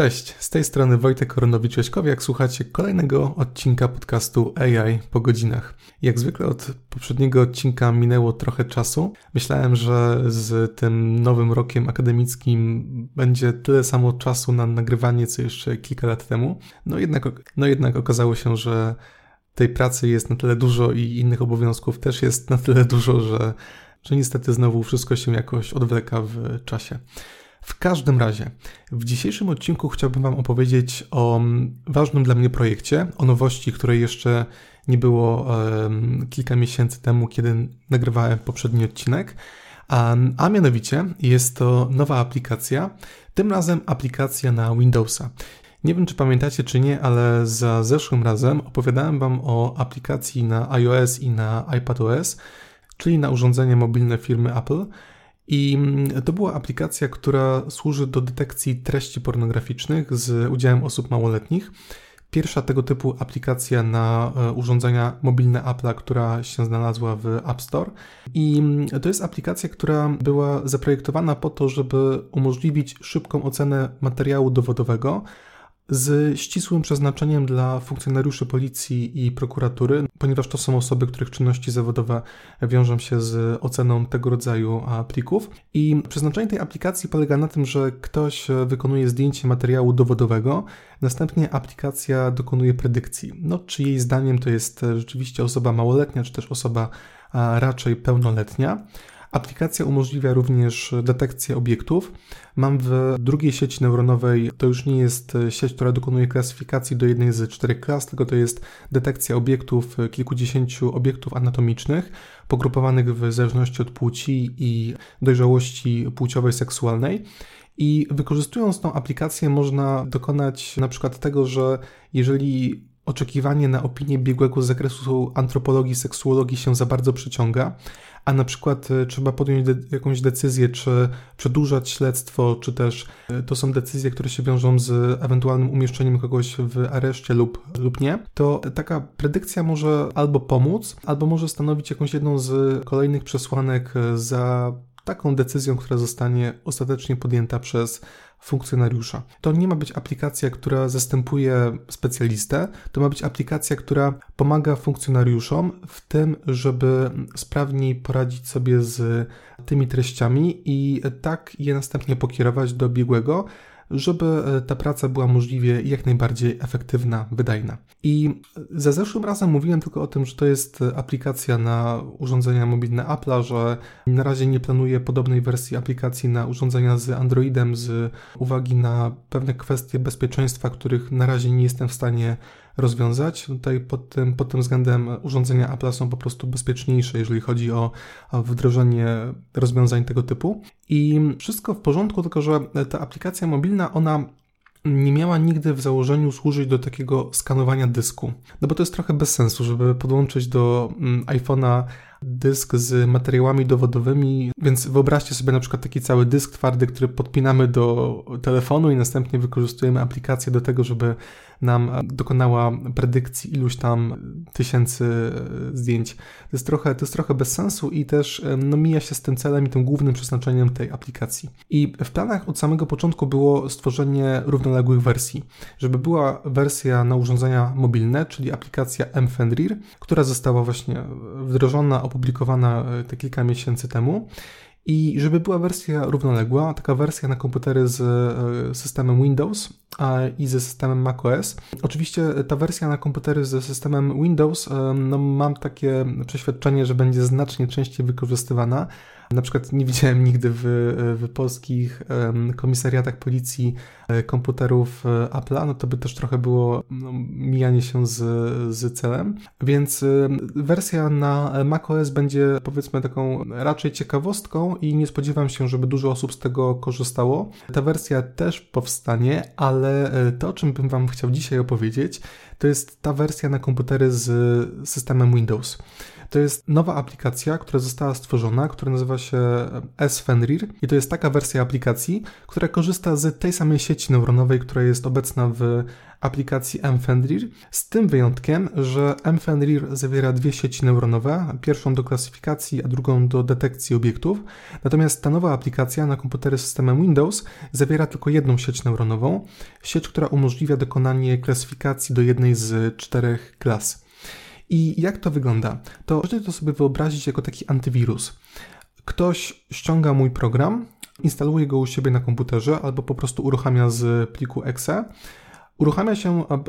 Cześć, z tej strony Wojtek Koronowicz-Jaśkowiak, słuchacie kolejnego odcinka podcastu AI po godzinach. Jak zwykle od poprzedniego odcinka minęło trochę czasu. Myślałem, że z tym nowym rokiem akademickim będzie tyle samo czasu na nagrywanie, co jeszcze kilka lat temu. No jednak, no jednak okazało się, że tej pracy jest na tyle dużo i innych obowiązków też jest na tyle dużo, że, że niestety znowu wszystko się jakoś odwleka w czasie. W każdym razie, w dzisiejszym odcinku chciałbym Wam opowiedzieć o ważnym dla mnie projekcie, o nowości, której jeszcze nie było um, kilka miesięcy temu, kiedy nagrywałem poprzedni odcinek. A, a mianowicie jest to nowa aplikacja, tym razem aplikacja na Windowsa. Nie wiem, czy pamiętacie, czy nie, ale za zeszłym razem opowiadałem Wam o aplikacji na iOS i na iPadOS, czyli na urządzenia mobilne firmy Apple. I mm, to była aplikacja, która służy do detekcji treści pornograficznych z udziałem osób małoletnich. Pierwsza tego typu aplikacja na e, urządzenia mobilne Apple'a, która się znalazła w App Store. I mm, to jest aplikacja, która była zaprojektowana po to, żeby umożliwić szybką ocenę materiału dowodowego, z ścisłym przeznaczeniem dla funkcjonariuszy policji i prokuratury, ponieważ to są osoby, których czynności zawodowe wiążą się z oceną tego rodzaju plików. I przeznaczenie tej aplikacji polega na tym, że ktoś wykonuje zdjęcie materiału dowodowego, następnie aplikacja dokonuje predykcji. No, czy jej zdaniem to jest rzeczywiście osoba małoletnia, czy też osoba raczej pełnoletnia. Aplikacja umożliwia również detekcję obiektów. Mam w drugiej sieci neuronowej, to już nie jest sieć, która dokonuje klasyfikacji do jednej z czterech klas, tylko to jest detekcja obiektów, kilkudziesięciu obiektów anatomicznych, pogrupowanych w zależności od płci i dojrzałości płciowej, seksualnej. I wykorzystując tą aplikację można dokonać na przykład tego, że jeżeli oczekiwanie na opinię biegłego z zakresu antropologii, seksuologii się za bardzo przyciąga, a na przykład e, trzeba podjąć de jakąś decyzję, czy przedłużać śledztwo, czy też e, to są decyzje, które się wiążą z ewentualnym umieszczeniem kogoś w areszcie lub, lub nie, to taka predykcja może albo pomóc, albo może stanowić jakąś jedną z kolejnych przesłanek e, za taką decyzją, która zostanie ostatecznie podjęta przez funkcjonariusza. To nie ma być aplikacja, która zastępuje specjalistę, to ma być aplikacja, która pomaga funkcjonariuszom w tym, żeby sprawniej poradzić sobie z tymi treściami i tak je następnie pokierować do biegłego, żeby e, ta praca była możliwie jak najbardziej efektywna, wydajna. I za zeszłym razem mówiłem tylko o tym, że to jest aplikacja na urządzenia mobilne Apple'a, że na razie nie planuję podobnej wersji aplikacji na urządzenia z Androidem z uwagi na pewne kwestie bezpieczeństwa, których na razie nie jestem w stanie rozwiązać. Tutaj pod tym, pod tym względem urządzenia Apple są po prostu bezpieczniejsze, jeżeli chodzi o, o wdrożenie rozwiązań tego typu. I wszystko w porządku, tylko że ta aplikacja mobilna, ona nie miała nigdy w założeniu służyć do takiego skanowania dysku. No bo to jest trochę bez sensu, żeby podłączyć do mm, iPhone'a dysk z materiałami dowodowymi, więc wyobraźcie sobie na przykład taki cały dysk twardy, który podpinamy do telefonu i następnie wykorzystujemy aplikację do tego, żeby nam dokonała predykcji iluś tam tysięcy e, zdjęć. To jest trochę, to jest trochę bez sensu i też e, no, mija się z tym celem i tym głównym przeznaczeniem tej aplikacji. I w planach od samego początku było stworzenie równoległych wersji, żeby była wersja na urządzenia mobilne, czyli aplikacja mFenrir, która została właśnie wdrożona, opublikowana e, te kilka miesięcy temu. I żeby była wersja równoległa, taka wersja na komputery z e, systemem Windows i ze systemem macOS. Oczywiście ta wersja na komputery ze systemem Windows, e, no mam takie przeświadczenie, że będzie znacznie częściej wykorzystywana, na przykład nie widziałem nigdy w, w polskich komisariatach policji e, komputerów e, Apple'a, no to by też trochę było no, mijanie się z, z celem. Więc wersja na macOS będzie powiedzmy taką raczej ciekawostką i nie spodziewam się, żeby dużo osób z tego korzystało. Ta wersja też powstanie, ale e, to, o czym bym Wam chciał dzisiaj opowiedzieć, to jest ta wersja na komputery z systemem Windows. To jest nowa aplikacja, która została stworzona, która nazywa się S-Fenrir i to jest taka wersja aplikacji, która korzysta z tej samej sieci neuronowej, która jest obecna w aplikacji mFenrir, z tym wyjątkiem, że mFenrir zawiera dwie sieci neuronowe, pierwszą do klasyfikacji, a drugą do detekcji obiektów, natomiast ta nowa aplikacja na komputery z systemem Windows zawiera tylko jedną sieć neuronową, sieć, która umożliwia dokonanie klasyfikacji do jednej z czterech klas. I jak to wygląda? To można to sobie wyobrazić jako taki antywirus. Ktoś ściąga mój program, instaluje go u siebie na komputerze albo po prostu uruchamia z pliku exe uruchamia się e,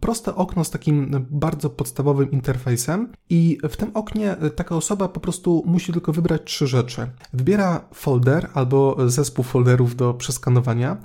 proste okno z takim bardzo podstawowym interfejsem i w tym oknie e, taka osoba po prostu musi tylko wybrać trzy rzeczy. Wybiera folder albo zespół folderów do przeskanowania,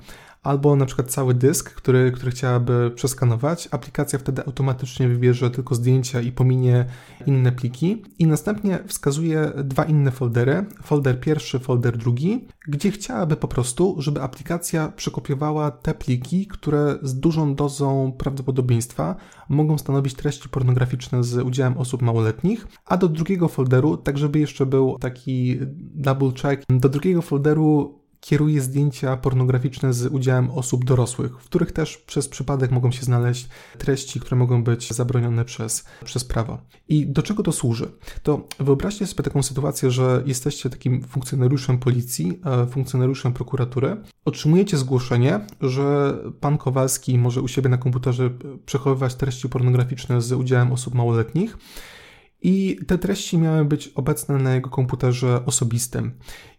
albo na przykład cały dysk, który, który chciałaby przeskanować. Aplikacja wtedy automatycznie wybierze tylko zdjęcia i pominie inne pliki. I następnie wskazuje dwa inne foldery, folder pierwszy, folder drugi, gdzie chciałaby po prostu, żeby aplikacja przekopiowała te pliki, które z dużą dozą prawdopodobieństwa mogą stanowić treści pornograficzne z udziałem osób małoletnich, a do drugiego folderu, tak żeby jeszcze był taki double check, do drugiego folderu kieruje zdjęcia pornograficzne z udziałem osób dorosłych, w których też przez przypadek mogą się znaleźć treści, które mogą być zabronione przez, przez prawo. I do czego to służy? To wyobraźcie sobie taką sytuację, że jesteście takim funkcjonariuszem policji, e, funkcjonariuszem prokuratury, otrzymujecie zgłoszenie, że pan Kowalski może u siebie na komputerze przechowywać treści pornograficzne z udziałem osób małoletnich i te treści miały być obecne na jego komputerze osobistym.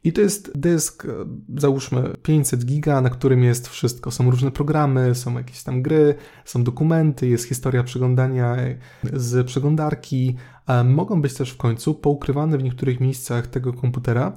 I to jest dysk, e, załóżmy 500 giga, na którym jest wszystko. Są różne programy, są jakieś tam gry, są dokumenty, jest historia przeglądania z przeglądarki. Mogą być też w końcu poukrywane w niektórych miejscach tego komputera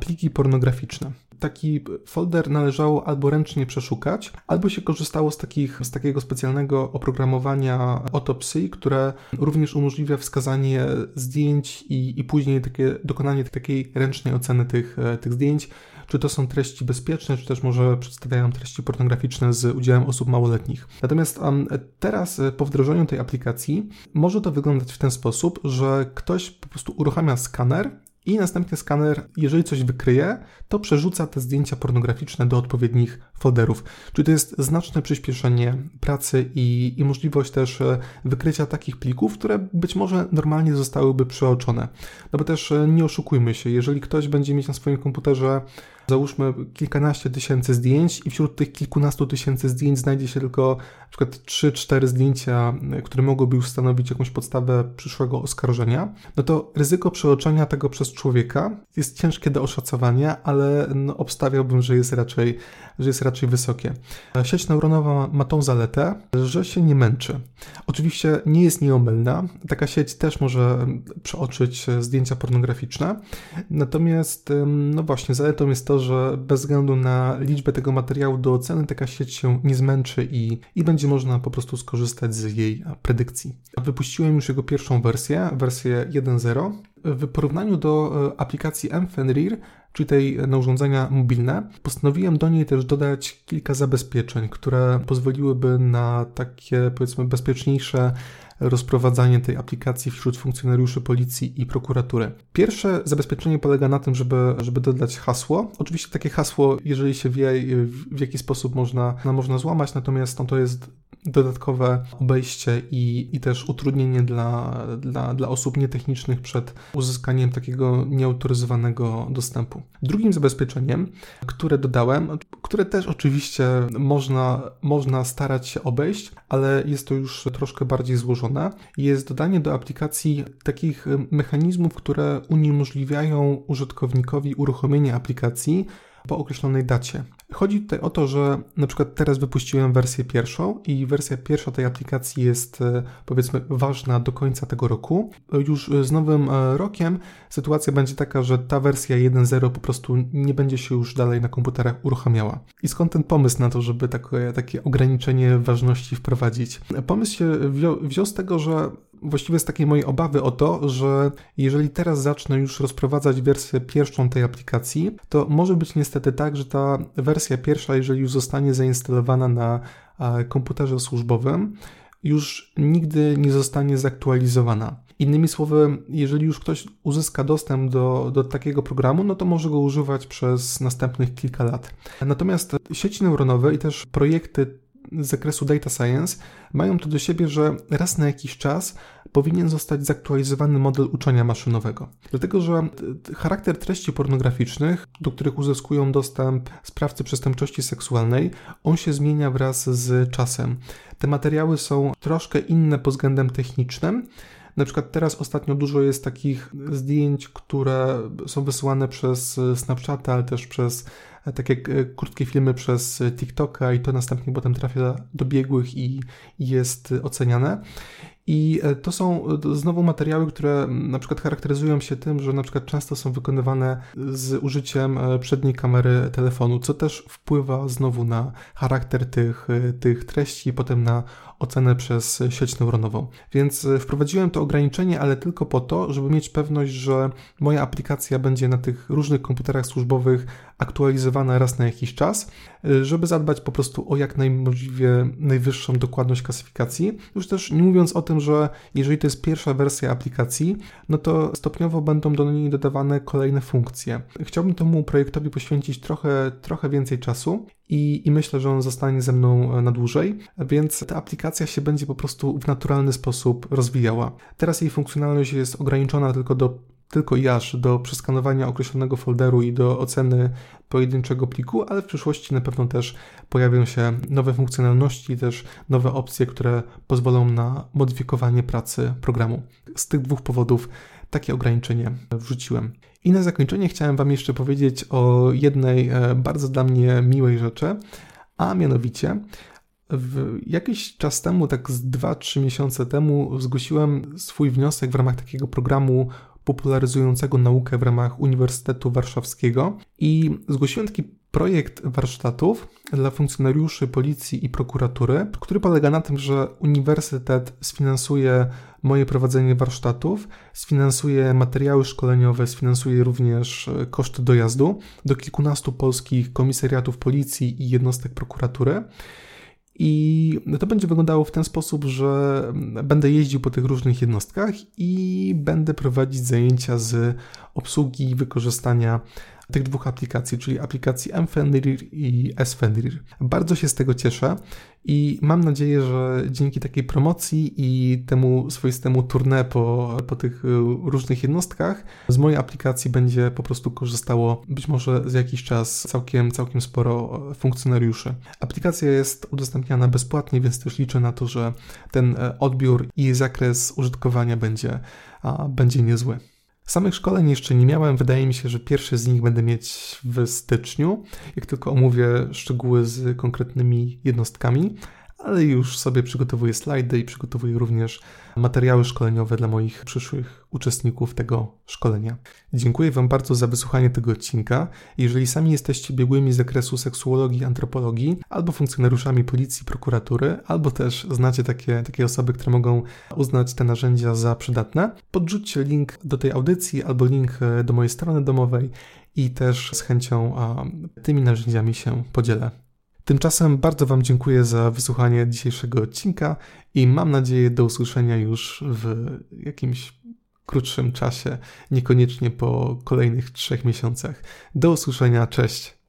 pliki pornograficzne taki folder należało albo ręcznie przeszukać, albo się korzystało z, takich, z takiego specjalnego oprogramowania autopsji, które również umożliwia wskazanie zdjęć i, i później takie, dokonanie takiej ręcznej oceny tych, e, tych zdjęć, czy to są treści bezpieczne, czy też może przedstawiają treści pornograficzne z udziałem osób małoletnich. Natomiast um, teraz e, po wdrożeniu tej aplikacji może to wyglądać w ten sposób, że ktoś po prostu uruchamia skaner i następnie skaner, jeżeli coś wykryje, to przerzuca te zdjęcia pornograficzne do odpowiednich folderów. Czyli to jest znaczne przyspieszenie pracy i, i możliwość też e, wykrycia takich plików, które być może normalnie zostałyby przeoczone. No bo też e, nie oszukujmy się, jeżeli ktoś będzie mieć na swoim komputerze załóżmy kilkanaście tysięcy zdjęć i wśród tych kilkunastu tysięcy zdjęć znajdzie się tylko na przykład 3-4 zdjęcia, które mogłyby już stanowić jakąś podstawę przyszłego oskarżenia, no to ryzyko przeoczenia tego przez człowieka jest ciężkie do oszacowania, ale no, obstawiałbym, że jest raczej, że jest raczej wysokie. Sieć neuronowa ma tą zaletę, że się nie męczy. Oczywiście nie jest nieomylna. Taka sieć też może przeoczyć zdjęcia pornograficzne. Natomiast, no właśnie, zaletą jest to, że bez względu na liczbę tego materiału do oceny, taka sieć się nie zmęczy i, i będzie można po prostu skorzystać z jej predykcji. Wypuściłem już jego pierwszą wersję, wersję 1.0. W porównaniu do e, aplikacji mFenrir, czyli tej na urządzenia mobilne, postanowiłem do niej też dodać kilka zabezpieczeń, które pozwoliłyby na takie powiedzmy bezpieczniejsze rozprowadzanie tej aplikacji wśród funkcjonariuszy policji i prokuratury. Pierwsze zabezpieczenie polega na tym, żeby, żeby dodać hasło. Oczywiście takie hasło, jeżeli się wie, w jaki sposób można, można złamać, natomiast no, to jest dodatkowe obejście i, i też utrudnienie dla, dla, dla osób nietechnicznych przed uzyskaniem takiego nieautoryzowanego dostępu. Drugim zabezpieczeniem, które dodałem, które też oczywiście można, można starać się obejść, ale jest to już troszkę bardziej złożone, jest dodanie do aplikacji takich mechanizmów, które uniemożliwiają użytkownikowi uruchomienie aplikacji po określonej dacie. Chodzi tutaj o to, że na przykład teraz wypuściłem wersję pierwszą i wersja pierwsza tej aplikacji jest e, powiedzmy ważna do końca tego roku. Już z nowym e, rokiem sytuacja będzie taka, że ta wersja 1.0 po prostu nie będzie się już dalej na komputerach uruchamiała. I skąd ten pomysł na to, żeby takie, takie ograniczenie ważności wprowadzić? Pomysł się wziął, wziął z tego, że właściwie z takiej mojej obawy o to, że jeżeli teraz zacznę już rozprowadzać wersję pierwszą tej aplikacji, to może być niestety tak, że ta wersja pierwsza, jeżeli już zostanie zainstalowana na komputerze służbowym, już nigdy nie zostanie zaktualizowana. Innymi słowy, jeżeli już ktoś uzyska dostęp do, do takiego programu, no to może go używać przez następnych kilka lat. Natomiast sieci neuronowe i też projekty z zakresu data science mają to do siebie, że raz na jakiś czas powinien zostać zaktualizowany model uczenia maszynowego. Dlatego, że charakter treści pornograficznych, do których uzyskują dostęp sprawcy przestępczości seksualnej, on się zmienia wraz z czasem. Te materiały są troszkę inne pod względem technicznym, na przykład teraz ostatnio dużo jest takich zdjęć, które są wysyłane przez Snapchata, ale też przez e, takie e, krótkie filmy przez TikToka i to następnie potem trafia do biegłych i jest oceniane. I e, to są znowu materiały, które na przykład charakteryzują się tym, że na przykład często są wykonywane z użyciem przedniej kamery telefonu, co też wpływa znowu na charakter tych, tych treści i potem na ocenę przez sieć neuronową. Więc e, wprowadziłem to ograniczenie, ale tylko po to, żeby mieć pewność, że moja aplikacja będzie na tych różnych komputerach służbowych aktualizowana raz na jakiś czas, e, żeby zadbać po prostu o jak najmożliwie najwyższą dokładność klasyfikacji. Już też nie mówiąc o tym, że jeżeli to jest pierwsza wersja aplikacji, no to stopniowo będą do niej dodawane kolejne funkcje. Chciałbym temu projektowi poświęcić trochę, trochę więcej czasu i, i myślę, że on zostanie ze mną e, na dłużej, więc ta aplikacja się będzie po prostu w naturalny sposób rozwijała. Teraz jej funkcjonalność jest ograniczona tylko do tylko i aż do przeskanowania określonego folderu i do oceny pojedynczego pliku, ale w przyszłości na pewno też pojawią się nowe funkcjonalności, też nowe opcje, które pozwolą na modyfikowanie pracy programu. Z tych dwóch powodów takie ograniczenie wrzuciłem. I na zakończenie chciałem Wam jeszcze powiedzieć o jednej e, bardzo dla mnie miłej rzeczy, a mianowicie w jakiś czas temu, tak z 2-3 miesiące temu, zgłosiłem swój wniosek w ramach takiego programu popularyzującego naukę w ramach Uniwersytetu Warszawskiego i zgłosiłem taki projekt warsztatów dla funkcjonariuszy policji i prokuratury, który polega na tym, że uniwersytet sfinansuje moje prowadzenie warsztatów, sfinansuje materiały szkoleniowe, sfinansuje również koszty dojazdu do kilkunastu polskich komisariatów policji i jednostek prokuratury. I to będzie wyglądało w ten sposób, że będę jeździł po tych różnych jednostkach i będę prowadzić zajęcia z obsługi i wykorzystania tych dwóch aplikacji, czyli aplikacji mFenrir i sFenrir. Bardzo się z tego cieszę i mam nadzieję, że dzięki takiej promocji i temu swoistemu tournée po, po tych różnych jednostkach z mojej aplikacji będzie po prostu korzystało być może za jakiś czas całkiem, całkiem sporo funkcjonariuszy. Aplikacja jest udostępniana bezpłatnie, więc też liczę na to, że ten odbiór i zakres użytkowania będzie, będzie niezły. Samych szkoleń jeszcze nie miałem. Wydaje mi się, że pierwszy z nich będę mieć w styczniu, jak tylko omówię szczegóły z konkretnymi jednostkami ale już sobie przygotowuję slajdy i przygotowuję również materiały szkoleniowe dla moich przyszłych uczestników tego szkolenia. Dziękuję Wam bardzo za wysłuchanie tego odcinka. Jeżeli sami jesteście biegłymi z zakresu seksuologii, antropologii, albo funkcjonariuszami policji, prokuratury, albo też znacie takie, takie osoby, które mogą uznać te narzędzia za przydatne, podrzućcie link do tej audycji albo link e, do mojej strony domowej i też z chęcią a, tymi narzędziami się podzielę. Tymczasem bardzo Wam dziękuję za wysłuchanie dzisiejszego odcinka i mam nadzieję do usłyszenia już w jakimś krótszym czasie, niekoniecznie po kolejnych trzech miesiącach. Do usłyszenia, cześć!